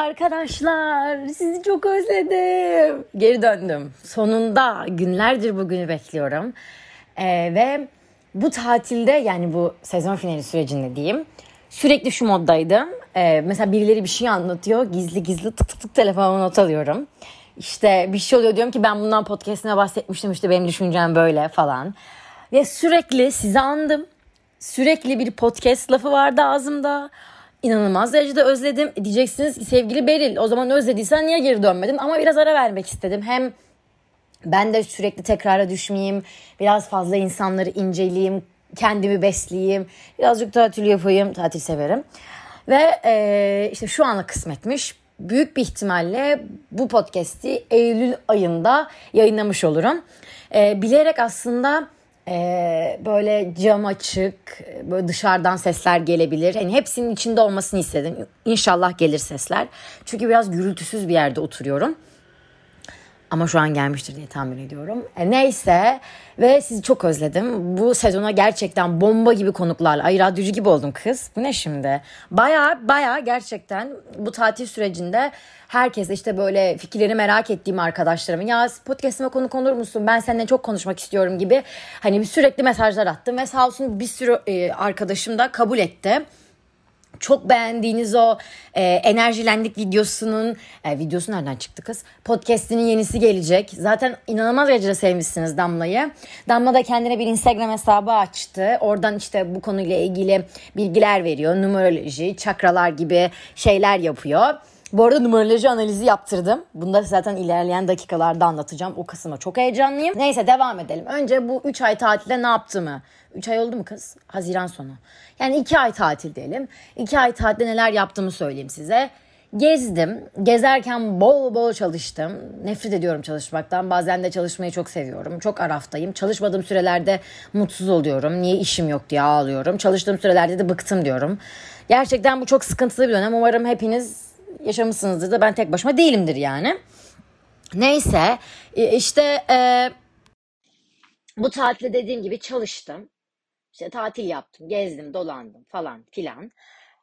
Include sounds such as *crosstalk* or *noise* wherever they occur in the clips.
Arkadaşlar sizi çok özledim. Geri döndüm. Sonunda günlerdir bugünü bekliyorum. Ee, ve bu tatilde yani bu sezon finali sürecinde diyeyim. Sürekli şu moddaydım. Ee, mesela birileri bir şey anlatıyor. Gizli gizli tık tık tık telefonuma not alıyorum. İşte bir şey oluyor diyorum ki ben bundan podcastine bahsetmiştim işte benim düşüncem böyle falan. Ve sürekli sizi andım. Sürekli bir podcast lafı vardı ağzımda inanılmaz derecede özledim. Diyeceksiniz sevgili Beril o zaman özlediysen niye geri dönmedin? Ama biraz ara vermek istedim. Hem ben de sürekli tekrara düşmeyeyim. Biraz fazla insanları inceleyeyim. Kendimi besleyeyim. Birazcık tatil yapayım. Tatil severim. Ve e, işte şu ana kısmetmiş. Büyük bir ihtimalle bu podcast'i Eylül ayında yayınlamış olurum. E, bilerek aslında ee, böyle cam açık, böyle dışarıdan sesler gelebilir. Hani hepsinin içinde olmasını istedim. İnşallah gelir sesler. Çünkü biraz gürültüsüz bir yerde oturuyorum. Ama şu an gelmiştir diye tahmin ediyorum. E, neyse ve sizi çok özledim. Bu sezona gerçekten bomba gibi konuklarla. Ay radyocu gibi oldum kız. Bu ne şimdi? Baya baya gerçekten bu tatil sürecinde herkes işte böyle fikirlerini merak ettiğim arkadaşlarımın ya podcastime konuk olur musun? Ben seninle çok konuşmak istiyorum gibi. Hani sürekli mesajlar attım ve sağ olsun bir sürü e, arkadaşım da kabul etti çok beğendiğiniz o e, enerjilendik videosunun e, videosu nereden çıktı kız? Podcast'inin yenisi gelecek. Zaten inanılmaz derecede sevmişsiniz Damla'yı. Damla da kendine bir Instagram hesabı açtı. Oradan işte bu konuyla ilgili bilgiler veriyor. Numeroloji, çakralar gibi şeyler yapıyor. Bu arada numeroloji analizi yaptırdım. Bunu da zaten ilerleyen dakikalarda anlatacağım. O kısma çok heyecanlıyım. Neyse devam edelim. Önce bu 3 ay tatilde ne yaptığımı. 3 ay oldu mu kız? Haziran sonu. Yani 2 ay tatil diyelim. 2 ay tatilde neler yaptığımı söyleyeyim size. Gezdim. Gezerken bol bol çalıştım. Nefret ediyorum çalışmaktan. Bazen de çalışmayı çok seviyorum. Çok araftayım. Çalışmadığım sürelerde mutsuz oluyorum. Niye işim yok diye ağlıyorum. Çalıştığım sürelerde de bıktım diyorum. Gerçekten bu çok sıkıntılı bir dönem. Umarım hepiniz yaşamışsınızdır da ben tek başıma değilimdir yani. Neyse e, işte e, bu tatilde dediğim gibi çalıştım. İşte tatil yaptım, gezdim, dolandım falan filan.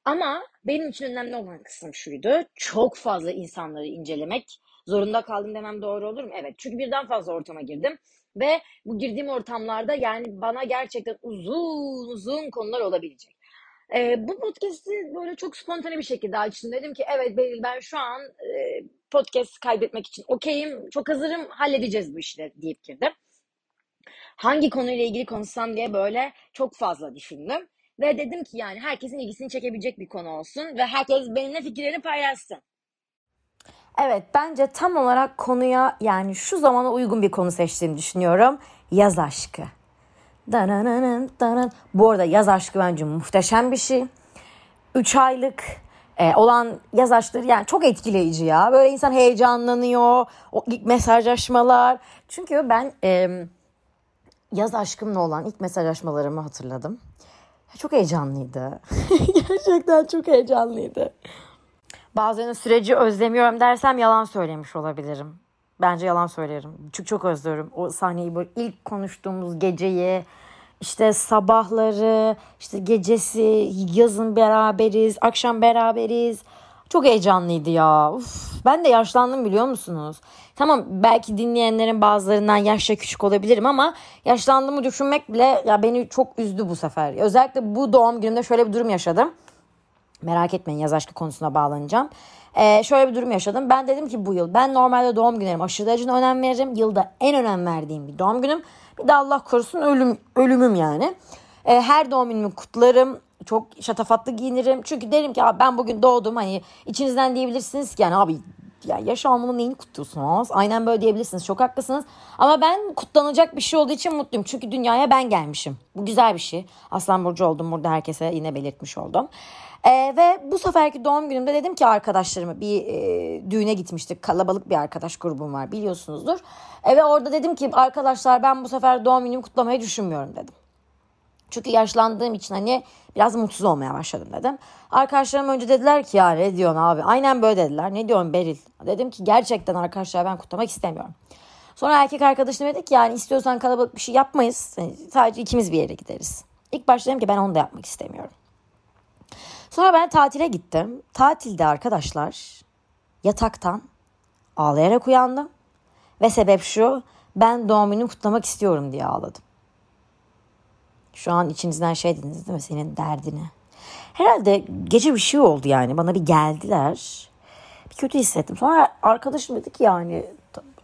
Ama benim için önemli olan kısım şuydu. Çok fazla insanları incelemek zorunda kaldım demem doğru olur mu? Evet. Çünkü birden fazla ortama girdim. Ve bu girdiğim ortamlarda yani bana gerçekten uzun uzun konular olabilecek. E, bu podcast'i böyle çok spontane bir şekilde açtım. Dedim ki evet Beril ben şu an e, podcast kaybetmek için okeyim. Çok hazırım halledeceğiz bu işleri deyip girdim. Hangi konuyla ilgili konuşsam diye böyle çok fazla düşündüm. Ve dedim ki yani herkesin ilgisini çekebilecek bir konu olsun. Ve herkes benimle fikirlerini paylaşsın. Evet bence tam olarak konuya yani şu zamana uygun bir konu seçtiğimi düşünüyorum. Yaz aşkı. Bu arada yaz aşkı bence muhteşem bir şey. 3 aylık e, olan yaz aşkları yani çok etkileyici ya. Böyle insan heyecanlanıyor. O ilk mesajlaşmalar. Çünkü ben yaz aşkımla olan ilk mesajlaşmalarımı hatırladım. Çok heyecanlıydı. *laughs* Gerçekten çok heyecanlıydı. Bazen süreci özlemiyorum dersem yalan söylemiş olabilirim. Bence yalan söylerim. Çünkü çok özlüyorum o sahneyi böyle ilk konuştuğumuz geceyi işte sabahları işte gecesi yazın beraberiz akşam beraberiz çok heyecanlıydı ya. Uf, ben de yaşlandım biliyor musunuz? Tamam belki dinleyenlerin bazılarından yaşça küçük olabilirim ama yaşlandığımı düşünmek bile ya beni çok üzdü bu sefer. Özellikle bu doğum günümde şöyle bir durum yaşadım. Merak etmeyin yaz aşkı konusuna bağlanacağım. Ee, şöyle bir durum yaşadım. Ben dedim ki bu yıl ben normalde doğum günlerim aşırı derecede önem veririm. Yılda en önem verdiğim bir doğum günüm. Bir de Allah korusun ölüm, ölümüm yani. Ee, her doğum günümü kutlarım. Çok şatafatlı giyinirim. Çünkü derim ki ben bugün doğdum. Hani içinizden diyebilirsiniz ki yani abi ya yaş almanın neyini kutluyorsunuz? Aynen böyle diyebilirsiniz. Çok haklısınız. Ama ben kutlanacak bir şey olduğu için mutluyum. Çünkü dünyaya ben gelmişim. Bu güzel bir şey. Aslan Burcu oldum. Burada herkese yine belirtmiş oldum. Ee, ve bu seferki doğum günümde dedim ki arkadaşlarıma bir e, düğüne gitmiştik. Kalabalık bir arkadaş grubum var biliyorsunuzdur. E, ve orada dedim ki arkadaşlar ben bu sefer doğum günümü kutlamayı düşünmüyorum dedim. Çünkü yaşlandığım için hani biraz mutsuz olmaya başladım dedim. Arkadaşlarım önce dediler ki ya ne diyorsun abi? Aynen böyle dediler. Ne diyorsun Beril? Dedim ki gerçekten arkadaşlar ben kutlamak istemiyorum. Sonra erkek arkadaşım dedi ki yani istiyorsan kalabalık bir şey yapmayız. Yani sadece ikimiz bir yere gideriz. İlk başta dedim ki ben onu da yapmak istemiyorum. Sonra ben tatile gittim. Tatilde arkadaşlar yataktan ağlayarak uyandım. Ve sebep şu ben doğum günümü kutlamak istiyorum diye ağladım. Şu an içinizden şey dediniz değil mi senin derdini? Herhalde gece bir şey oldu yani bana bir geldiler. Bir kötü hissettim. Sonra arkadaşım dedi ki yani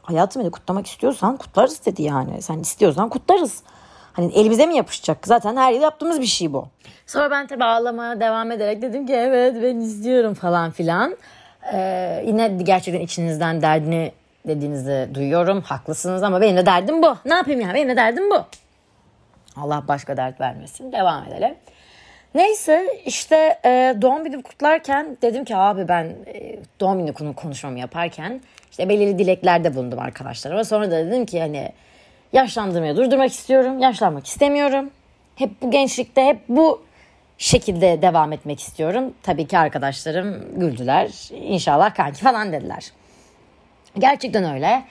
hayatım kutlamak istiyorsan kutlarız dedi yani. Sen istiyorsan kutlarız. Hani elimize mi yapışacak? Zaten her yıl yaptığımız bir şey bu. Sonra ben tabii ağlamaya devam ederek dedim ki evet ben istiyorum falan filan. Ee, yine gerçekten içinizden derdini dediğinizi duyuyorum. Haklısınız ama benim de derdim bu. Ne yapayım ya benim de derdim bu. Allah başka dert vermesin. Devam edelim. Neyse işte e, doğum günü kutlarken dedim ki abi ben e, doğum günü konuşmamı yaparken işte belirli dileklerde bulundum arkadaşlarıma. Sonra da dedim ki hani yaşlandırmaya durdurmak istiyorum. Yaşlanmak istemiyorum. Hep bu gençlikte hep bu şekilde devam etmek istiyorum. Tabii ki arkadaşlarım güldüler. İnşallah kanki falan dediler. Gerçekten öyle.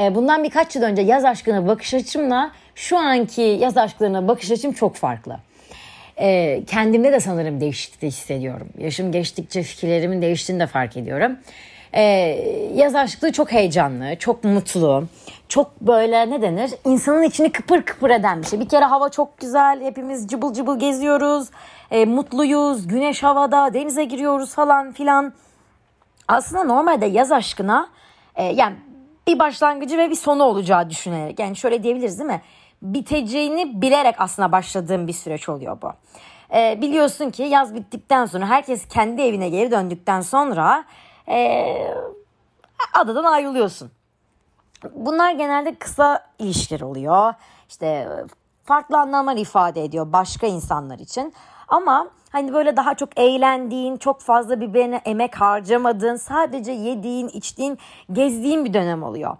E, bundan birkaç yıl önce yaz aşkına bakış açımla şu anki yaz aşklarına bakış açım çok farklı. E, kendimde de sanırım değişiklik hissediyorum. Yaşım geçtikçe fikirlerimin değiştiğini de fark ediyorum. E, yaz aşklığı çok heyecanlı, çok mutlu, çok böyle ne denir? İnsanın içini kıpır kıpır eden bir şey. Bir kere hava çok güzel, hepimiz cıbıl cıbıl geziyoruz, e, mutluyuz, güneş havada, denize giriyoruz falan filan. Aslında normalde yaz aşkına e, yani bir başlangıcı ve bir sonu olacağı düşünerek yani şöyle diyebiliriz değil mi? Biteceğini bilerek aslında başladığım bir süreç oluyor bu. E, biliyorsun ki yaz bittikten sonra herkes kendi evine geri döndükten sonra e, adadan ayrılıyorsun. Bunlar genelde kısa ilişkiler oluyor. İşte farklı anlamlar ifade ediyor başka insanlar için. Ama hani böyle daha çok eğlendiğin, çok fazla birbirine emek harcamadığın, sadece yediğin, içtiğin, gezdiğin bir dönem oluyor.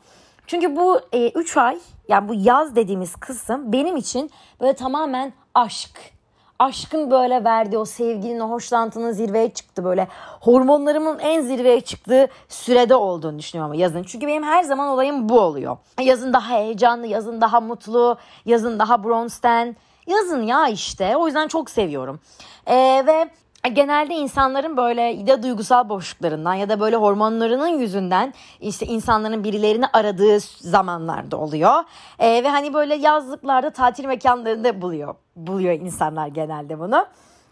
Çünkü bu 3 e, ay yani bu yaz dediğimiz kısım benim için böyle tamamen aşk, aşkın böyle verdiği o sevginin, o hoşlantının zirveye çıktı böyle. Hormonlarımın en zirveye çıktığı sürede olduğunu düşünüyorum yazın. Çünkü benim her zaman olayım bu oluyor. Yazın daha heyecanlı, yazın daha mutlu, yazın daha bronzten. Yazın ya işte. O yüzden çok seviyorum. Ee, ve genelde insanların böyle ya duygusal boşluklarından ya da böyle hormonlarının yüzünden işte insanların birilerini aradığı zamanlarda oluyor. Ee, ve hani böyle yazlıklarda tatil mekanlarında buluyor buluyor insanlar genelde bunu.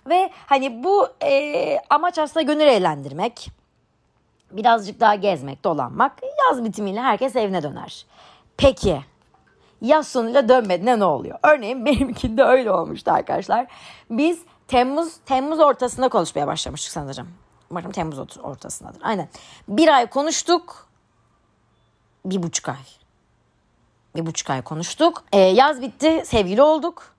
Ve hani bu e, amaç aslında gönül eğlendirmek. Birazcık daha gezmek, dolanmak. Yaz bitimiyle herkes evine döner. Peki yaz sonuyla dönmediğinde ne oluyor? Örneğin benimkinde öyle olmuştu arkadaşlar. Biz Temmuz Temmuz ortasında konuşmaya başlamıştık sanırım. Umarım Temmuz ortasındadır. Aynen. Bir ay konuştuk. Bir buçuk ay. Bir buçuk ay konuştuk. Ee, yaz bitti. Sevgili olduk.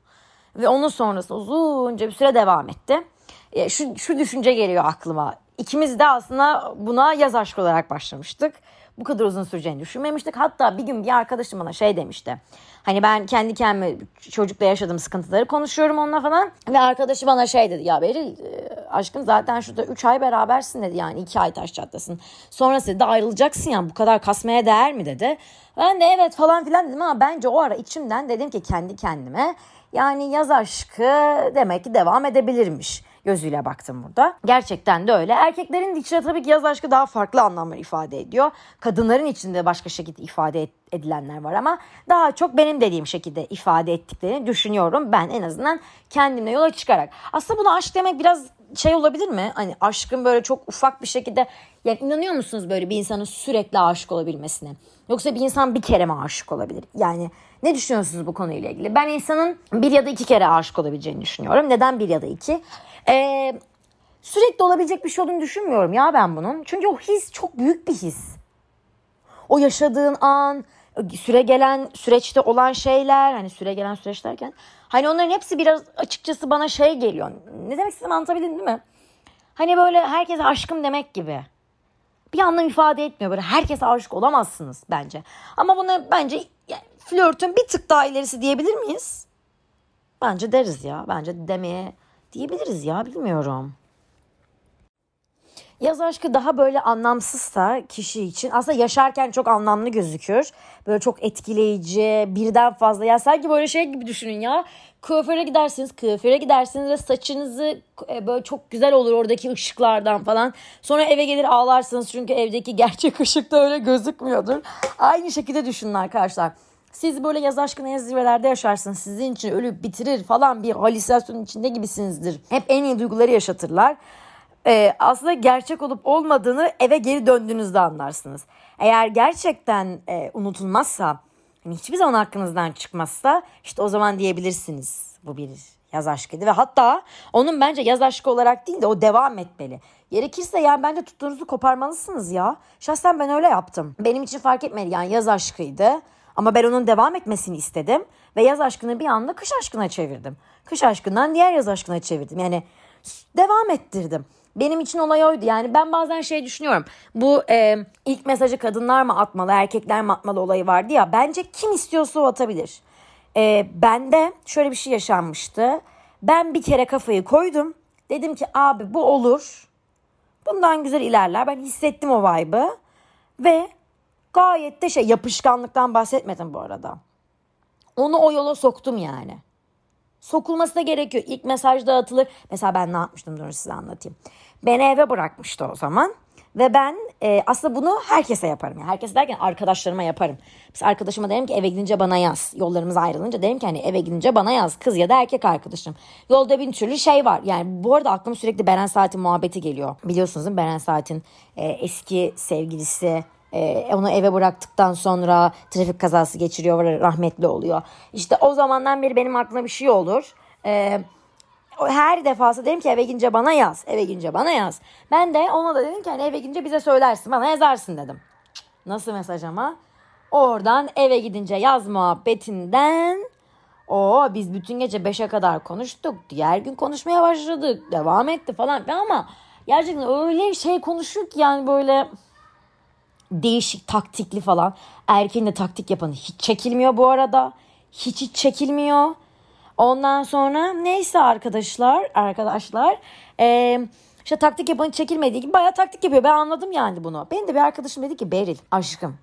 Ve onun sonrası uzunca bir süre devam etti. Ee, şu, şu düşünce geliyor aklıma. İkimiz de aslında buna yaz aşkı olarak başlamıştık bu kadar uzun süreceğini düşünmemiştik. Hatta bir gün bir arkadaşım bana şey demişti. Hani ben kendi kendime çocukla yaşadığım sıkıntıları konuşuyorum onunla falan. Ve arkadaşı bana şey dedi. Ya Beril e, aşkım zaten şurada 3 ay berabersin dedi. Yani 2 ay taş çatlasın. Sonrası da ayrılacaksın ya bu kadar kasmaya değer mi dedi. Ben de evet falan filan dedim ama bence o ara içimden dedim ki kendi kendime. Yani yaz aşkı demek ki devam edebilirmiş gözüyle baktım burada. Gerçekten de öyle. Erkeklerin içinde tabii ki yaz aşkı daha farklı anlamlar ifade ediyor. Kadınların içinde başka şekilde ifade edilenler var ama daha çok benim dediğim şekilde ifade ettiklerini düşünüyorum. Ben en azından kendimle yola çıkarak. Aslında buna aşk demek biraz şey olabilir mi? Hani aşkın böyle çok ufak bir şekilde yani inanıyor musunuz böyle bir insanın sürekli aşık olabilmesine? Yoksa bir insan bir kere mi aşık olabilir? Yani ne düşünüyorsunuz bu konuyla ilgili? Ben insanın bir ya da iki kere aşık olabileceğini düşünüyorum. Neden bir ya da iki? Ee, sürekli olabilecek bir şey olduğunu düşünmüyorum ya ben bunun. Çünkü o his çok büyük bir his. O yaşadığın an, süre gelen süreçte olan şeyler, hani süre gelen süreç derken hani onların hepsi biraz açıkçası bana şey geliyor. Ne demek istediğimi anlatabildim değil mi? Hani böyle herkese aşkım demek gibi. Bir anlam ifade etmiyor. Böyle herkese aşık olamazsınız bence. Ama buna bence yani, flörtün bir tık daha ilerisi diyebilir miyiz? Bence deriz ya. Bence demeye diyebiliriz ya bilmiyorum. Yaz aşkı daha böyle anlamsızsa kişi için aslında yaşarken çok anlamlı gözükür. Böyle çok etkileyici, birden fazla. Ya sanki böyle şey gibi düşünün ya. kuaföre gidersiniz, kuaföre gidersiniz ve saçınızı e, böyle çok güzel olur oradaki ışıklardan falan. Sonra eve gelir ağlarsınız çünkü evdeki gerçek *laughs* ışık da öyle gözükmüyordur. Aynı şekilde düşünün arkadaşlar. Siz böyle yaz aşkına en zirvelerde yaşarsınız. Sizin için ölüp bitirir falan bir halüsinasyonun içinde gibisinizdir. Hep en iyi duyguları yaşatırlar. Ee, aslında gerçek olup olmadığını eve geri döndüğünüzde anlarsınız. Eğer gerçekten e, unutulmazsa, hani hiçbir zaman aklınızdan çıkmazsa işte o zaman diyebilirsiniz bu bir yaz aşkıydı. Ve hatta onun bence yaz aşkı olarak değil de o devam etmeli. Gerekirse yani bence tuttuğunuzu koparmalısınız ya. Şahsen ben öyle yaptım. Benim için fark etmedi yani yaz aşkıydı. Ama ben onun devam etmesini istedim. Ve yaz aşkını bir anda kış aşkına çevirdim. Kış aşkından diğer yaz aşkına çevirdim. Yani devam ettirdim. Benim için olay oydu. Yani ben bazen şey düşünüyorum. Bu e, ilk mesajı kadınlar mı atmalı, erkekler mi atmalı olayı vardı ya. Bence kim istiyorsa o atabilir. E, bende şöyle bir şey yaşanmıştı. Ben bir kere kafayı koydum. Dedim ki abi bu olur. Bundan güzel ilerler. Ben hissettim o vibe'ı. Ve gayet de şey yapışkanlıktan bahsetmedim bu arada. Onu o yola soktum yani. Sokulması da gerekiyor. İlk mesajda atılır. Mesela ben ne yapmıştım dur size anlatayım. Beni eve bırakmıştı o zaman. Ve ben e, aslında bunu herkese yaparım. Yani herkes derken arkadaşlarıma yaparım. Mesela arkadaşıma derim ki eve gidince bana yaz. Yollarımız ayrılınca derim ki hani eve gidince bana yaz. Kız ya da erkek arkadaşım. Yolda bin türlü şey var. Yani bu arada aklıma sürekli Beren Saat'in muhabbeti geliyor. Biliyorsunuz değil mi? Beren Saat'in e, eski sevgilisi ee, onu eve bıraktıktan sonra trafik kazası geçiriyor rahmetli oluyor. İşte o zamandan beri benim aklıma bir şey olur. Ee, her defası dedim ki eve gidince bana yaz. Eve gidince bana yaz. Ben de ona da dedim ki hani eve gidince bize söylersin bana yazarsın dedim. Nasıl mesaj ama? Oradan eve gidince yaz muhabbetinden o biz bütün gece 5'e kadar konuştuk. Diğer gün konuşmaya başladık. Devam etti falan ama gerçekten öyle şey konuştuk yani böyle değişik taktikli falan. Erkeğin de taktik yapanı hiç çekilmiyor bu arada. Hiç hiç çekilmiyor. Ondan sonra neyse arkadaşlar arkadaşlar ee, işte taktik yapanı çekilmediği gibi bayağı taktik yapıyor. Ben anladım yani bunu. Benim de bir arkadaşım dedi ki Beril aşkım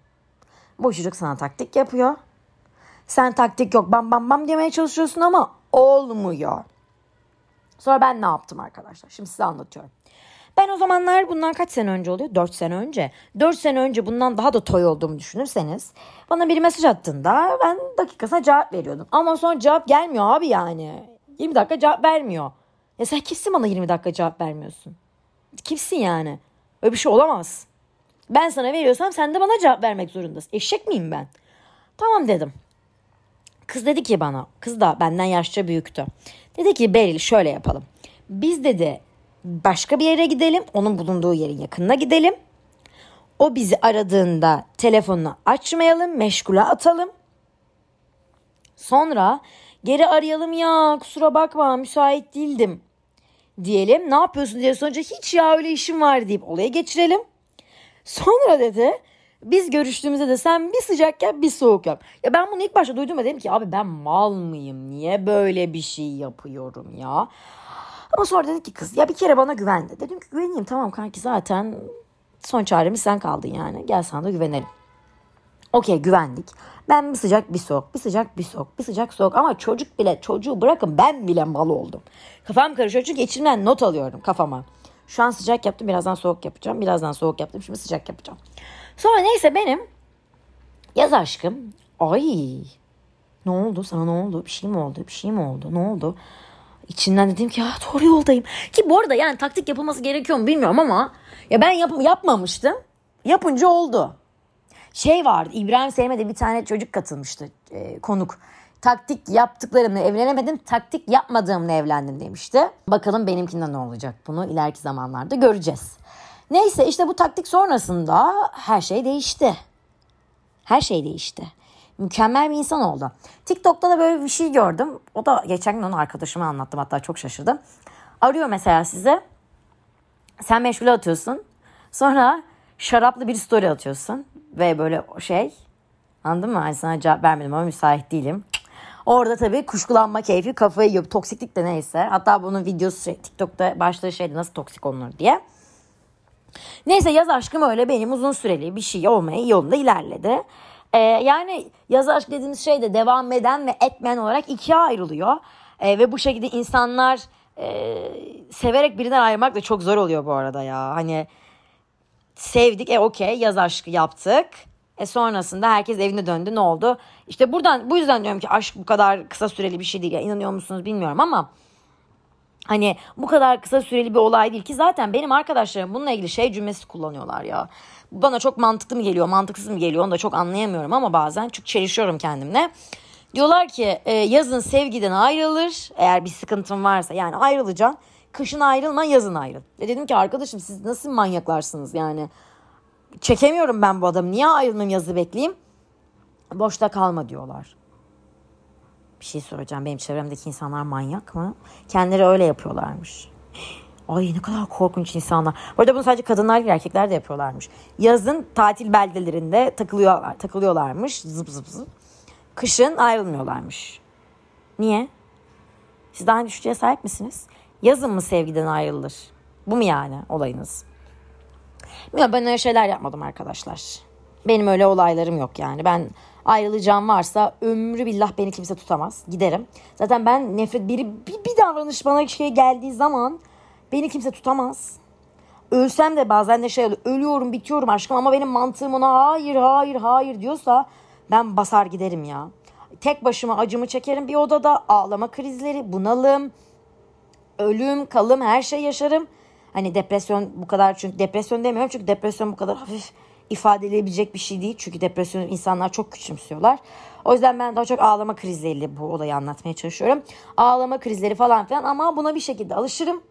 bu çocuk sana taktik yapıyor. Sen taktik yok bam bam bam demeye çalışıyorsun ama olmuyor. Sonra ben ne yaptım arkadaşlar? Şimdi size anlatıyorum. Ben o zamanlar bundan kaç sene önce oluyor? 4 sene önce. 4 sene önce bundan daha da toy olduğumu düşünürseniz bana bir mesaj attığında ben dakikasına cevap veriyordum. Ama sonra cevap gelmiyor abi yani. 20 dakika cevap vermiyor. Ya sen kimsin bana 20 dakika cevap vermiyorsun? Kimsin yani? Öyle bir şey olamaz. Ben sana veriyorsam sen de bana cevap vermek zorundasın. Eşek miyim ben? Tamam dedim. Kız dedi ki bana, kız da benden yaşça büyüktü. Dedi ki Beril şöyle yapalım. Biz dedi başka bir yere gidelim. Onun bulunduğu yerin yakınına gidelim. O bizi aradığında telefonunu açmayalım, meşgule atalım. Sonra geri arayalım ya kusura bakma müsait değildim diyelim. Ne yapıyorsun diye sorunca hiç ya öyle işim var deyip olaya geçirelim. Sonra dedi biz görüştüğümüzde de sen bir sıcak yap bir soğuk yap. Ya ben bunu ilk başta duydum dedim ki abi ben mal mıyım? Niye böyle bir şey yapıyorum ya? Ama sonra dedi ki kız ya bir kere bana güvendi. Dedim ki güveneyim tamam kanki zaten son çaremiz sen kaldın yani. Gel sana da güvenelim. Okey güvendik. Ben bir sıcak bir soğuk, bir sıcak bir soğuk, bir sıcak soğuk. Ama çocuk bile, çocuğu bırakın ben bile mal oldum. Kafam karışıyor çünkü içimden not alıyorum kafama. Şu an sıcak yaptım birazdan soğuk yapacağım. Birazdan soğuk yaptım şimdi sıcak yapacağım. Sonra neyse benim yaz aşkım. Ay ne oldu sana ne oldu? Bir şey mi oldu? Bir şey mi oldu? Ne oldu? İçinden dedim ki ya doğru yoldayım. Ki bu arada yani taktik yapılması gerekiyor mu bilmiyorum ama ya ben yap yapmamıştım. Yapınca oldu. Şey vardı İbrahim Sevme'de bir tane çocuk katılmıştı e, konuk. Taktik yaptıklarımla evlenemedim, taktik yapmadığımla evlendim demişti. Bakalım benimkinden ne olacak bunu ileriki zamanlarda göreceğiz. Neyse işte bu taktik sonrasında her şey değişti. Her şey değişti mükemmel bir insan oldu. TikTok'ta da böyle bir şey gördüm. O da geçen gün onu arkadaşıma anlattım hatta çok şaşırdım. Arıyor mesela size. Sen meşgule atıyorsun. Sonra şaraplı bir story atıyorsun. Ve böyle şey anladın mı? Hani sana cevap vermedim ama müsait değilim. Orada tabii kuşkulanma keyfi kafayı yiyor. Toksiklik de neyse. Hatta bunun videosu şey, TikTok'ta başlığı şeydi nasıl toksik olunur diye. Neyse yaz aşkım öyle benim uzun süreli bir şey olmaya yolunda ilerledi. Ee, yani yazı aşk dediğimiz şey de devam eden ve etmeyen olarak ikiye ayrılıyor. E, ve bu şekilde insanlar e, severek birinden ayrılmak da çok zor oluyor bu arada ya. Hani sevdik e okey yaz aşkı yaptık. E sonrasında herkes evine döndü ne oldu? İşte buradan bu yüzden diyorum ki aşk bu kadar kısa süreli bir şey değil. Ya, inanıyor musunuz bilmiyorum ama hani bu kadar kısa süreli bir olay değil ki zaten benim arkadaşlarım bununla ilgili şey cümlesi kullanıyorlar ya. Bana çok mantıklı mı geliyor mantıksız mı geliyor onu da çok anlayamıyorum ama bazen çok çelişiyorum kendimle. Diyorlar ki e, yazın sevgiden ayrılır eğer bir sıkıntın varsa yani ayrılacaksın. Kışın ayrılma yazın ayrıl. E dedim ki arkadaşım siz nasıl manyaklarsınız yani. Çekemiyorum ben bu adamı niye ayrılmayayım yazı bekleyeyim. Boşta kalma diyorlar. Bir şey soracağım benim çevremdeki insanlar manyak mı? Kendileri öyle yapıyorlarmış. Ay ne kadar korkunç insanlar. Bu arada bunu sadece kadınlar değil erkekler de yapıyorlarmış. Yazın tatil beldelerinde takılıyorlar, takılıyorlarmış zıp zıp zıp. Kışın ayrılmıyorlarmış. Niye? Siz daha düşünceye sahip misiniz? Yazın mı sevgiden ayrılır? Bu mu yani olayınız? Bilmiyorum ben öyle şeyler yapmadım arkadaşlar. Benim öyle olaylarım yok yani. Ben ayrılacağım varsa ömrü billah beni kimse tutamaz. Giderim. Zaten ben nefret biri bir, bir davranış bana şey geldiği zaman beni kimse tutamaz. Ölsem de bazen de şey oluyor. Ölüyorum bitiyorum aşkım ama benim mantığım ona hayır hayır hayır diyorsa ben basar giderim ya. Tek başıma acımı çekerim bir odada ağlama krizleri bunalım ölüm kalım her şey yaşarım. Hani depresyon bu kadar çünkü depresyon demiyorum çünkü depresyon bu kadar hafif ifade edilebilecek bir şey değil. Çünkü depresyon insanlar çok küçümsüyorlar. O yüzden ben daha çok ağlama krizleriyle bu olayı anlatmaya çalışıyorum. Ağlama krizleri falan filan ama buna bir şekilde alışırım.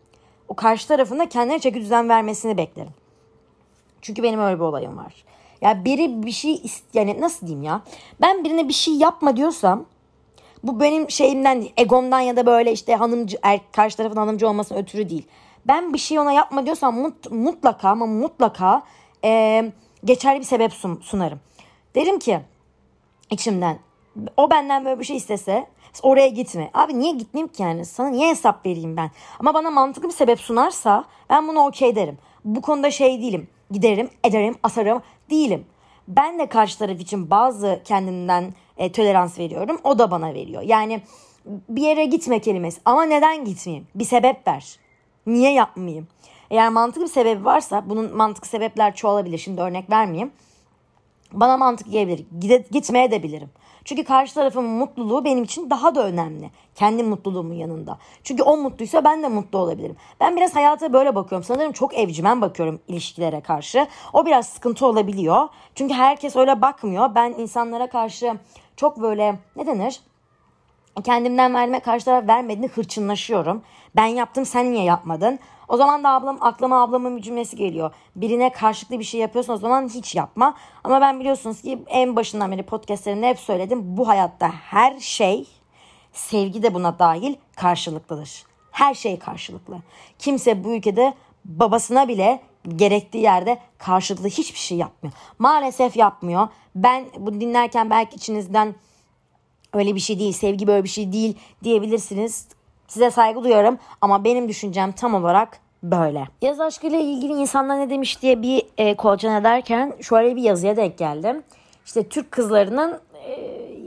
O karşı tarafında kendine çeki düzen vermesini beklerim. Çünkü benim öyle bir olayım var. Ya biri bir şey yani nasıl diyeyim ya? Ben birine bir şey yapma diyorsam bu benim şeyimden egomdan ya da böyle işte hanımcı er, karşı tarafın hanımcı olmasının ötürü değil. Ben bir şey ona yapma diyorsam mut, mutlaka ama mutlaka e, geçerli bir sebep sun, sunarım. Derim ki içimden o benden böyle bir şey istese oraya gitme. Abi niye gitmeyeyim ki yani? Sana niye hesap vereyim ben? Ama bana mantıklı bir sebep sunarsa ben bunu okey derim. Bu konuda şey değilim. Giderim, ederim, asarım. Değilim. Ben de karşı taraf için bazı kendimden e, tolerans veriyorum. O da bana veriyor. Yani bir yere gitme kelimesi. Ama neden gitmeyeyim? Bir sebep ver. Niye yapmayayım? Eğer mantıklı bir sebebi varsa bunun mantıklı sebepler çoğalabilir. Şimdi örnek vermeyeyim. Bana mantık gelebilir. Gide, gitmeye de bilirim. Çünkü karşı tarafın mutluluğu benim için daha da önemli. Kendi mutluluğumun yanında. Çünkü o mutluysa ben de mutlu olabilirim. Ben biraz hayata böyle bakıyorum. Sanırım çok evcimen bakıyorum ilişkilere karşı. O biraz sıkıntı olabiliyor. Çünkü herkes öyle bakmıyor. Ben insanlara karşı çok böyle ne denir? Kendimden verme karşı taraf vermediğini hırçınlaşıyorum. Ben yaptım sen niye yapmadın? O zaman da ablam aklıma ablamın bir cümlesi geliyor. Birine karşılıklı bir şey yapıyorsun o zaman hiç yapma. Ama ben biliyorsunuz ki en başından beri podcastlerimde hep söyledim. Bu hayatta her şey sevgi de buna dahil karşılıklıdır. Her şey karşılıklı. Kimse bu ülkede babasına bile gerektiği yerde karşılıklı hiçbir şey yapmıyor. Maalesef yapmıyor. Ben bunu dinlerken belki içinizden öyle bir şey değil, sevgi böyle bir şey değil diyebilirsiniz. Size saygı duyuyorum ama benim düşüncem tam olarak böyle. Yaz aşkıyla ilgili insanlar ne demiş diye bir e, kolcan ederken şöyle bir yazıya denk geldim. İşte Türk kızlarının e,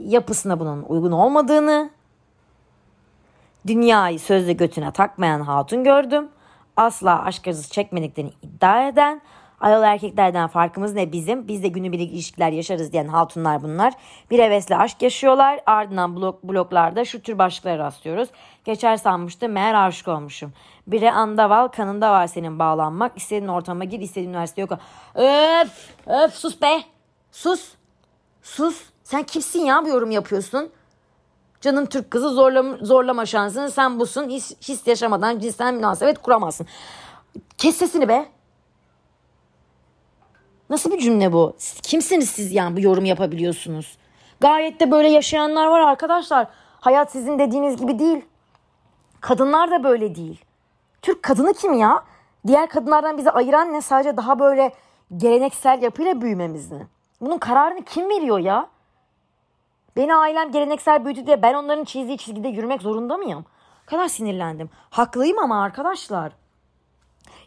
yapısına bunun uygun olmadığını, dünyayı sözde götüne takmayan hatun gördüm. Asla aşk acısı çekmediklerini iddia eden, Ayol erkeklerden farkımız ne bizim? Biz de günübirlik ilişkiler yaşarız diyen hatunlar bunlar. Bir hevesle aşk yaşıyorlar. Ardından blok, bloklarda şu tür başlıklara rastlıyoruz. Geçer sanmıştım meğer aşık olmuşum. Biri andaval kanında var senin bağlanmak. İstediğin ortama gir istediğin üniversite yok. Öf öf sus be. Sus. Sus. Sen kimsin ya bu yorum yapıyorsun? Canım Türk kızı zorlama, zorlama şansını sen busun. His, his yaşamadan cinsel münasebet kuramazsın. Kes sesini be. Nasıl bir cümle bu? Kimsiniz siz yani bu yorum yapabiliyorsunuz? Gayet de böyle yaşayanlar var arkadaşlar. Hayat sizin dediğiniz gibi değil. Kadınlar da böyle değil. Türk kadını kim ya? Diğer kadınlardan bizi ayıran ne? Sadece daha böyle geleneksel yapıyla büyümemiz mi? Bunun kararını kim veriyor ya? Beni ailem geleneksel büyüdü diye ben onların çizdiği çizgide yürümek zorunda mıyım? O kadar sinirlendim. Haklıyım ama arkadaşlar.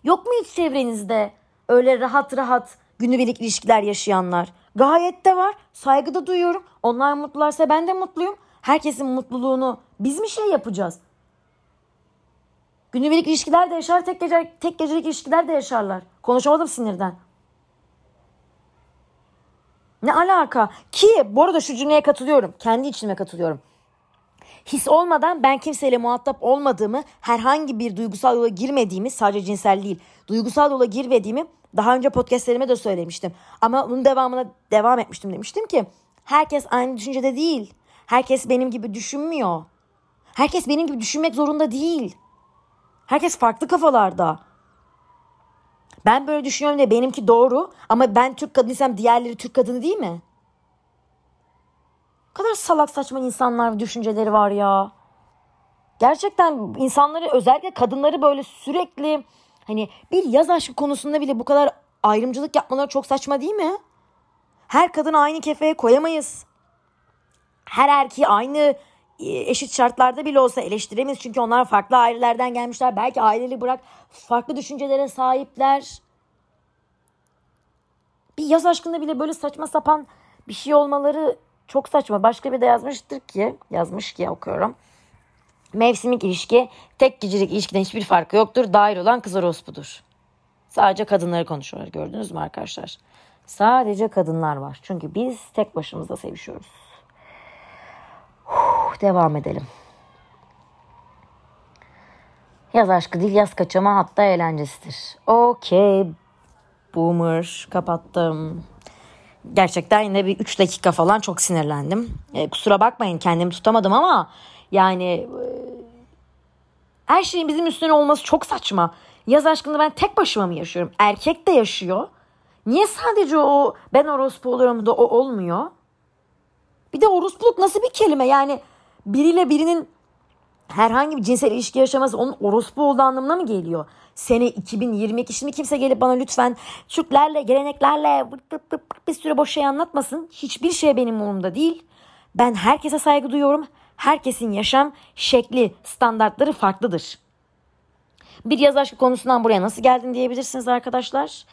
Yok mu hiç çevrenizde öyle rahat rahat günübirlik ilişkiler yaşayanlar. Gayet de var. Saygı da duyuyorum. Onlar mutlularsa ben de mutluyum. Herkesin mutluluğunu biz mi şey yapacağız? Günübirlik ilişkiler de yaşar, tek, gece, tek gecelik ilişkiler de yaşarlar. Konuşamadım sinirden. Ne alaka? Ki bu arada şu cümleye katılıyorum. Kendi içime katılıyorum. His olmadan ben kimseyle muhatap olmadığımı, herhangi bir duygusal yola girmediğimi, sadece cinsel değil, duygusal yola girmediğimi daha önce podcastlerime de söylemiştim. Ama bunun devamına devam etmiştim demiştim ki herkes aynı düşüncede değil. Herkes benim gibi düşünmüyor. Herkes benim gibi düşünmek zorunda değil. Herkes farklı kafalarda. Ben böyle düşünüyorum diye benimki doğru ama ben Türk kadınıysam diğerleri Türk kadını değil mi? Ne kadar salak saçma insanlar düşünceleri var ya. Gerçekten insanları özellikle kadınları böyle sürekli hani bir yaz aşkı konusunda bile bu kadar ayrımcılık yapmaları çok saçma değil mi? Her kadını aynı kefeye koyamayız. Her erkeği aynı e, eşit şartlarda bile olsa eleştiremeyiz. Çünkü onlar farklı ailelerden gelmişler. Belki aileli bırak farklı düşüncelere sahipler. Bir yaz aşkında bile böyle saçma sapan bir şey olmaları çok saçma. Başka bir de yazmıştır ki, yazmış ki okuyorum. Mevsimlik ilişki tek gecelik ilişkiden hiçbir farkı yoktur. Dair olan kız orospudur. Sadece kadınları konuşuyorlar gördünüz mü arkadaşlar? Sadece kadınlar var. Çünkü biz tek başımıza sevişiyoruz. Uf, devam edelim. Yaz aşkı değil yaz kaçama hatta eğlencesidir. Okey. Boomer. Kapattım. Gerçekten yine bir 3 dakika falan çok sinirlendim. E, kusura bakmayın kendimi tutamadım ama yani e, her şeyin bizim üstüne olması çok saçma. Yaz aşkını ben tek başıma mı yaşıyorum? Erkek de yaşıyor. Niye sadece o ben orospu oluyorum da o olmuyor? Bir de orospuluk nasıl bir kelime? Yani biriyle birinin herhangi bir cinsel ilişki yaşaması onun orospu olduğu anlamına mı geliyor? Sene 2022 şimdi kimse gelip bana lütfen Türklerle, geleneklerle bir sürü boş şey anlatmasın. Hiçbir şey benim umurumda değil. Ben herkese saygı duyuyorum. Herkesin yaşam şekli, standartları farklıdır. Bir yaz aşkı konusundan buraya nasıl geldin diyebilirsiniz arkadaşlar.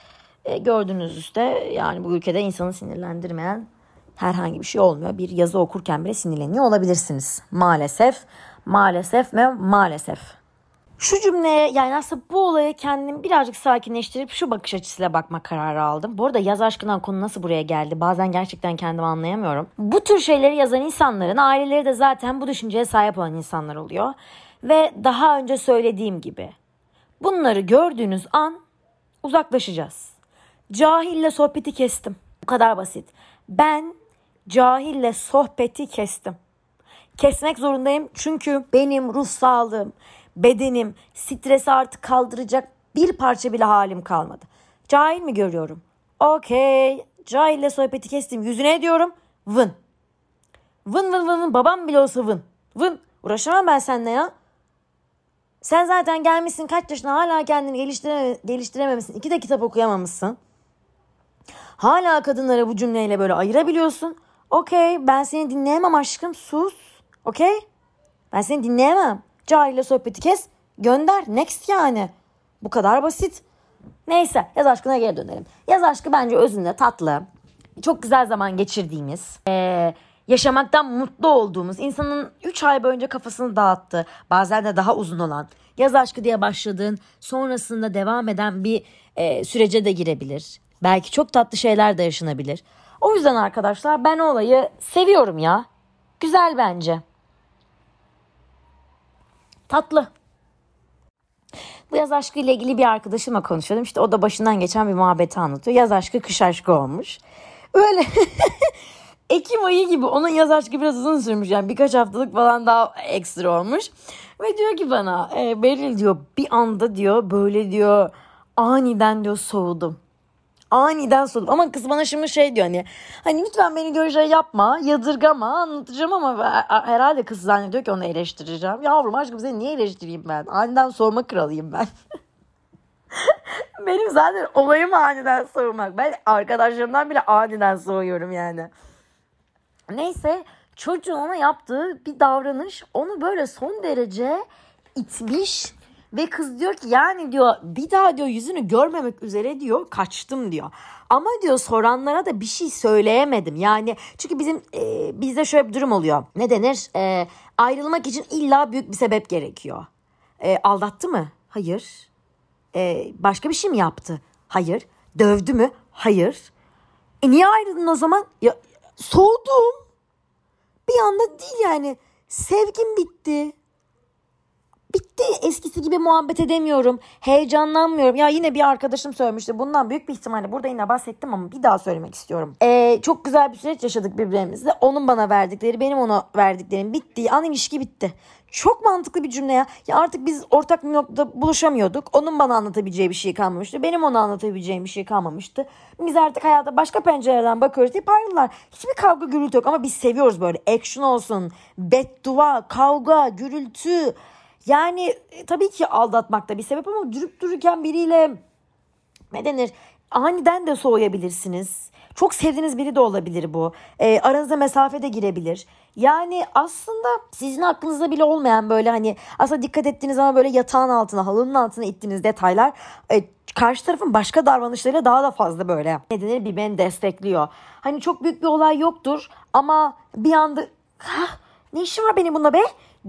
E, gördüğünüz üstte yani bu ülkede insanı sinirlendirmeyen herhangi bir şey olmuyor. Bir yazı okurken bile sinirleniyor olabilirsiniz. Maalesef, maalesef ve maalesef. Şu cümleye yani aslında bu olaya kendimi birazcık sakinleştirip şu bakış açısıyla bakma kararı aldım. Bu arada yaz aşkından konu nasıl buraya geldi? Bazen gerçekten kendimi anlayamıyorum. Bu tür şeyleri yazan insanların aileleri de zaten bu düşünceye sahip olan insanlar oluyor. Ve daha önce söylediğim gibi bunları gördüğünüz an uzaklaşacağız. Cahille sohbeti kestim. Bu kadar basit. Ben cahille sohbeti kestim. Kesmek zorundayım çünkü benim ruh sağlığım, bedenim stresi artık kaldıracak bir parça bile halim kalmadı. Cahil mi görüyorum? Okey. Cahille sohbeti kestim. Yüzüne diyorum. Vın. Vın vın vın vın. Babam bile olsa vın. Vın. Uğraşamam ben seninle ya. Sen zaten gelmişsin kaç yaşına hala kendini geliştire, geliştirememişsin. İki de kitap okuyamamışsın. Hala kadınlara bu cümleyle böyle ayırabiliyorsun. Okey ben seni dinleyemem aşkım sus. Okey? Ben seni dinleyemem. Cahille sohbeti kes gönder next yani. Bu kadar basit. Neyse yaz aşkına geri dönelim. Yaz aşkı bence özünde tatlı. Çok güzel zaman geçirdiğimiz. Ee, yaşamaktan mutlu olduğumuz, insanın 3 ay boyunca kafasını dağıttı, bazen de daha uzun olan, yaz aşkı diye başladığın, sonrasında devam eden bir e, sürece de girebilir. Belki çok tatlı şeyler de yaşanabilir. O yüzden arkadaşlar ben olayı seviyorum ya. Güzel bence. Tatlı. Bu yaz aşkı ile ilgili bir arkadaşımla konuşuyordum. İşte o da başından geçen bir muhabbeti anlatıyor. Yaz aşkı kış aşkı olmuş. Öyle *laughs* Ekim ayı gibi onun yaz aşkı biraz uzun sürmüş. Yani birkaç haftalık falan daha ekstra olmuş. Ve diyor ki bana e, Beril diyor bir anda diyor böyle diyor aniden diyor soğudum aniden soğudum. Ama kız bana şimdi şey diyor hani hani lütfen beni görece yapma, yadırgama, anlatacağım ama herhalde kız zannediyor ki onu eleştireceğim. Yavrum aşkım seni niye eleştireyim ben? Aniden soğuma kralıyım ben. *laughs* Benim zaten olayım aniden soğumak. Ben arkadaşlarımdan bile aniden soğuyorum yani. Neyse çocuğun ona yaptığı bir davranış onu böyle son derece itmiş ve kız diyor ki yani diyor bir daha diyor yüzünü görmemek üzere diyor kaçtım diyor. Ama diyor soranlara da bir şey söyleyemedim. Yani çünkü bizim e, bizde şöyle bir durum oluyor. Ne denir? E, ayrılmak için illa büyük bir sebep gerekiyor. E, aldattı mı? Hayır. E, başka bir şey mi yaptı? Hayır. Dövdü mü? Hayır. E niye ayrıldın o zaman? Ya soğudum. Bir anda değil yani. Sevgim bitti bitti. Eskisi gibi muhabbet edemiyorum. Heyecanlanmıyorum. Ya yine bir arkadaşım söylemişti. Bundan büyük bir ihtimalle burada yine bahsettim ama bir daha söylemek istiyorum. Ee, çok güzel bir süreç yaşadık birbirimizle. Onun bana verdikleri, benim ona verdiklerim bitti. An ilişki bitti. Çok mantıklı bir cümle ya. Ya artık biz ortak bir noktada buluşamıyorduk. Onun bana anlatabileceği bir şey kalmamıştı. Benim ona anlatabileceğim bir şey kalmamıştı. Biz artık hayata başka pencereden bakıyoruz deyip ayrıldılar. Hiçbir kavga gürültü yok ama biz seviyoruz böyle. Action olsun, beddua, kavga, gürültü. Yani e, tabii ki aldatmak da bir sebep ama durup dururken biriyle ne denir aniden de soğuyabilirsiniz. Çok sevdiğiniz biri de olabilir bu. E, aranıza mesafe de girebilir. Yani aslında sizin aklınızda bile olmayan böyle hani aslında dikkat ettiğiniz ama böyle yatağın altına, halının altına ittiğiniz detaylar e, karşı tarafın başka davranışlarıyla daha da fazla böyle ne denir birbirini destekliyor. Hani çok büyük bir olay yoktur ama bir anda ne işim var benim bunda be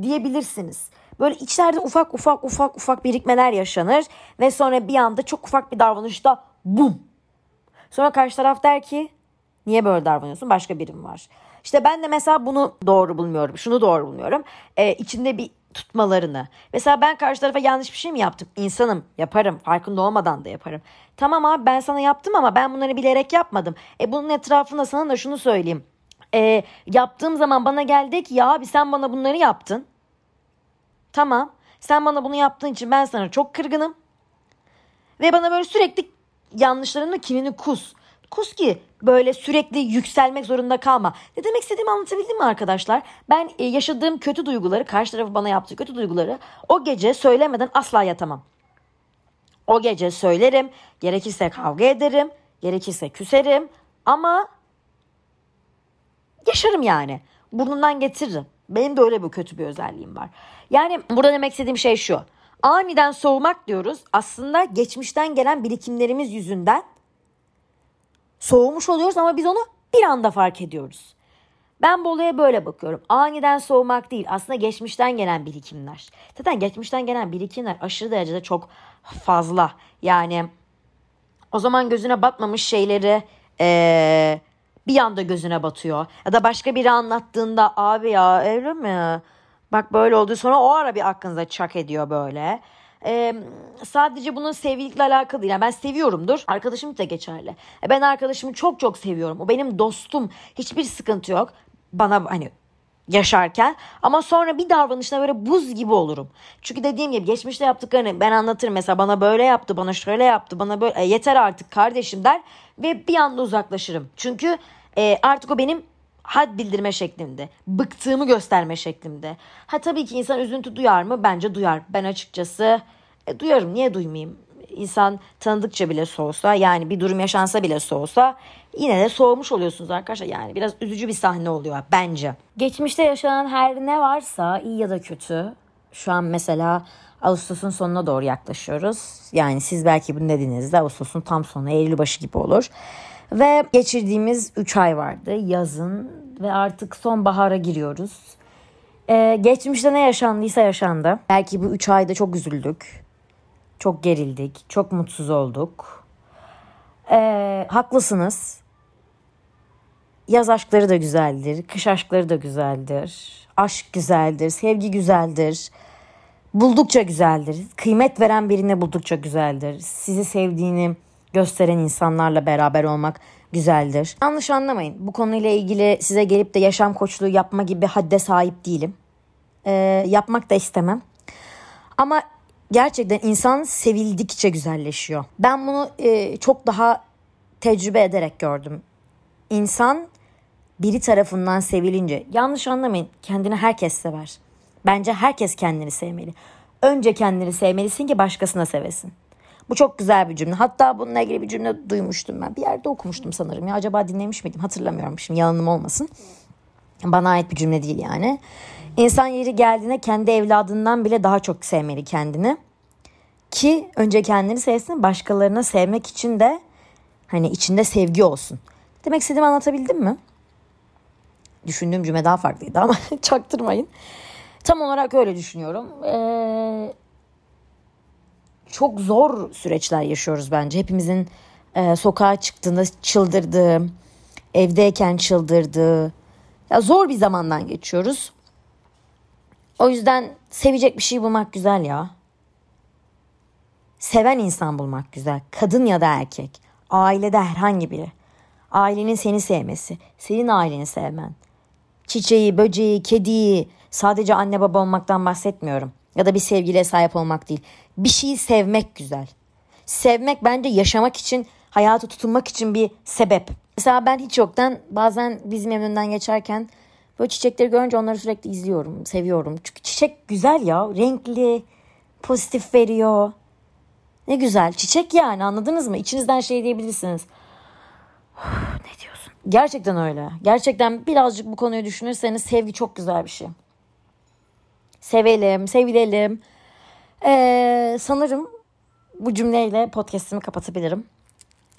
diyebilirsiniz. Böyle içlerde ufak ufak ufak ufak birikmeler yaşanır ve sonra bir anda çok ufak bir davranışta bum. Sonra karşı taraf der ki niye böyle davranıyorsun başka birim var. İşte ben de mesela bunu doğru bulmuyorum. Şunu doğru bulmuyorum. Ee, içinde bir tutmalarını. Mesela ben karşı tarafa yanlış bir şey mi yaptım? İnsanım yaparım. Farkında olmadan da yaparım. Tamam abi ben sana yaptım ama ben bunları bilerek yapmadım. E bunun etrafında sana da şunu söyleyeyim. E, yaptığım zaman bana geldi ki ya abi sen bana bunları yaptın. Tamam. Sen bana bunu yaptığın için ben sana çok kırgınım. Ve bana böyle sürekli yanlışlarımla kinini kus. Kus ki böyle sürekli yükselmek zorunda kalma. Ne demek istediğimi anlatabildim mi arkadaşlar? Ben e, yaşadığım kötü duyguları, karşı tarafı bana yaptığı kötü duyguları o gece söylemeden asla yatamam. O gece söylerim, gerekirse kavga ederim, gerekirse küserim ama yaşarım yani. Burnundan getiririm. Benim de öyle bir kötü bir özelliğim var. Yani burada demek istediğim şey şu. Aniden soğumak diyoruz. Aslında geçmişten gelen birikimlerimiz yüzünden soğumuş oluyoruz ama biz onu bir anda fark ediyoruz. Ben bu olaya böyle bakıyorum. Aniden soğumak değil aslında geçmişten gelen birikimler. Zaten geçmişten gelen birikimler aşırı derecede çok fazla. Yani o zaman gözüne batmamış şeyleri ee, bir anda gözüne batıyor. Ya da başka biri anlattığında abi ya öyle mi? Bak böyle oldu sonra o ara bir aklınıza çak ediyor böyle. Ee, sadece bunun sevgilikle alakalı değil. Yani ben seviyorumdur. Arkadaşım da geçerli. E ben arkadaşımı çok çok seviyorum. O benim dostum. Hiçbir sıkıntı yok. Bana hani yaşarken ama sonra bir davranışına böyle buz gibi olurum. Çünkü dediğim gibi geçmişte yaptıklarını ben anlatırım. Mesela bana böyle yaptı, bana şöyle yaptı, bana böyle e, yeter artık kardeşim der ve bir anda uzaklaşırım. Çünkü e, artık o benim had bildirme şeklinde, bıktığımı gösterme şeklinde. Ha tabii ki insan üzüntü duyar mı? Bence duyar. Ben açıkçası e, duyarım. Niye duymayayım? İnsan tanıdıkça bile soğusa yani bir durum yaşansa bile soğusa yine de soğumuş oluyorsunuz arkadaşlar. Yani biraz üzücü bir sahne oluyor bence. Geçmişte yaşanan her ne varsa iyi ya da kötü şu an mesela Ağustos'un sonuna doğru yaklaşıyoruz. Yani siz belki bunu dediğinizde Ağustos'un tam sonu Eylül başı gibi olur. Ve geçirdiğimiz 3 ay vardı yazın ve artık sonbahara giriyoruz. Ee, geçmişte ne yaşandıysa yaşandı. Belki bu 3 ayda çok üzüldük. Çok gerildik. Çok mutsuz olduk. Ee, haklısınız. Yaz aşkları da güzeldir. Kış aşkları da güzeldir. Aşk güzeldir. Sevgi güzeldir. Buldukça güzeldir. Kıymet veren birini buldukça güzeldir. Sizi sevdiğini gösteren insanlarla beraber olmak güzeldir. Yanlış anlamayın. Bu konuyla ilgili size gelip de yaşam koçluğu yapma gibi hadde sahip değilim. Ee, yapmak da istemem. Ama gerçekten insan sevildikçe güzelleşiyor. Ben bunu e, çok daha tecrübe ederek gördüm. İnsan biri tarafından sevilince yanlış anlamayın kendini herkes sever. Bence herkes kendini sevmeli. Önce kendini sevmelisin ki başkasına sevesin. Bu çok güzel bir cümle. Hatta bununla ilgili bir cümle duymuştum ben. Bir yerde okumuştum sanırım. Ya acaba dinlemiş miydim? Hatırlamıyorum şimdi yalanım olmasın. Bana ait bir cümle değil yani. İnsan yeri geldiğinde kendi evladından bile daha çok sevmeli kendini. Ki önce kendini sevsin başkalarına sevmek için de hani içinde sevgi olsun. Demek istediğimi anlatabildim mi? Düşündüğüm cümle daha farklıydı ama *laughs* çaktırmayın. Tam olarak öyle düşünüyorum. Ee, çok zor süreçler yaşıyoruz bence. Hepimizin e, sokağa çıktığında çıldırdığı, evdeyken çıldırdığı, ya zor bir zamandan geçiyoruz. O yüzden sevecek bir şey bulmak güzel ya. Seven insan bulmak güzel. Kadın ya da erkek. Ailede herhangi biri. Ailenin seni sevmesi. Senin aileni sevmen. Çiçeği, böceği, kediyi. Sadece anne baba olmaktan bahsetmiyorum. Ya da bir sevgiliye sahip olmak değil. Bir şeyi sevmek güzel. Sevmek bence yaşamak için, hayatı tutunmak için bir sebep. Mesela ben hiç yoktan bazen bizim önünden geçerken böyle çiçekleri görünce onları sürekli izliyorum, seviyorum. Çünkü çiçek güzel ya, renkli, pozitif veriyor. Ne güzel. Çiçek yani anladınız mı? İçinizden şey diyebilirsiniz. ne diyorsun? Gerçekten öyle. Gerçekten birazcık bu konuyu düşünürseniz sevgi çok güzel bir şey. Sevelim, sevilelim. Ee, sanırım bu cümleyle podcast'imi kapatabilirim.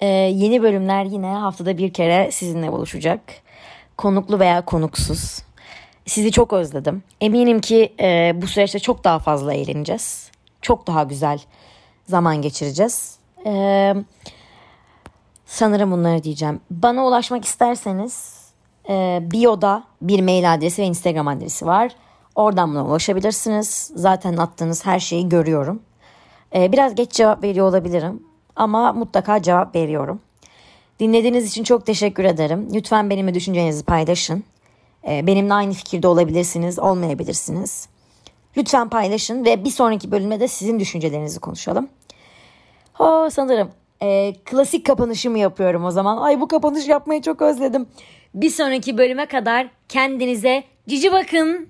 Ee, yeni bölümler yine haftada bir kere sizinle buluşacak. Konuklu veya konuksuz. Sizi çok özledim. Eminim ki e, bu süreçte çok daha fazla eğleneceğiz. Çok daha güzel zaman geçireceğiz. Ee, sanırım bunları diyeceğim. Bana ulaşmak isterseniz e, bio'da bir mail adresi ve Instagram adresi var. Oradan bana ulaşabilirsiniz. Zaten attığınız her şeyi görüyorum. Ee, biraz geç cevap veriyor olabilirim ama mutlaka cevap veriyorum. Dinlediğiniz için çok teşekkür ederim. Lütfen benimle düşüncenizi paylaşın. Ee, benimle aynı fikirde olabilirsiniz, olmayabilirsiniz. Lütfen paylaşın ve bir sonraki bölümde de sizin düşüncelerinizi konuşalım. Oh, sanırım e, klasik kapanışımı yapıyorum o zaman. Ay bu kapanış yapmayı çok özledim. Bir sonraki bölüme kadar kendinize cici bakın.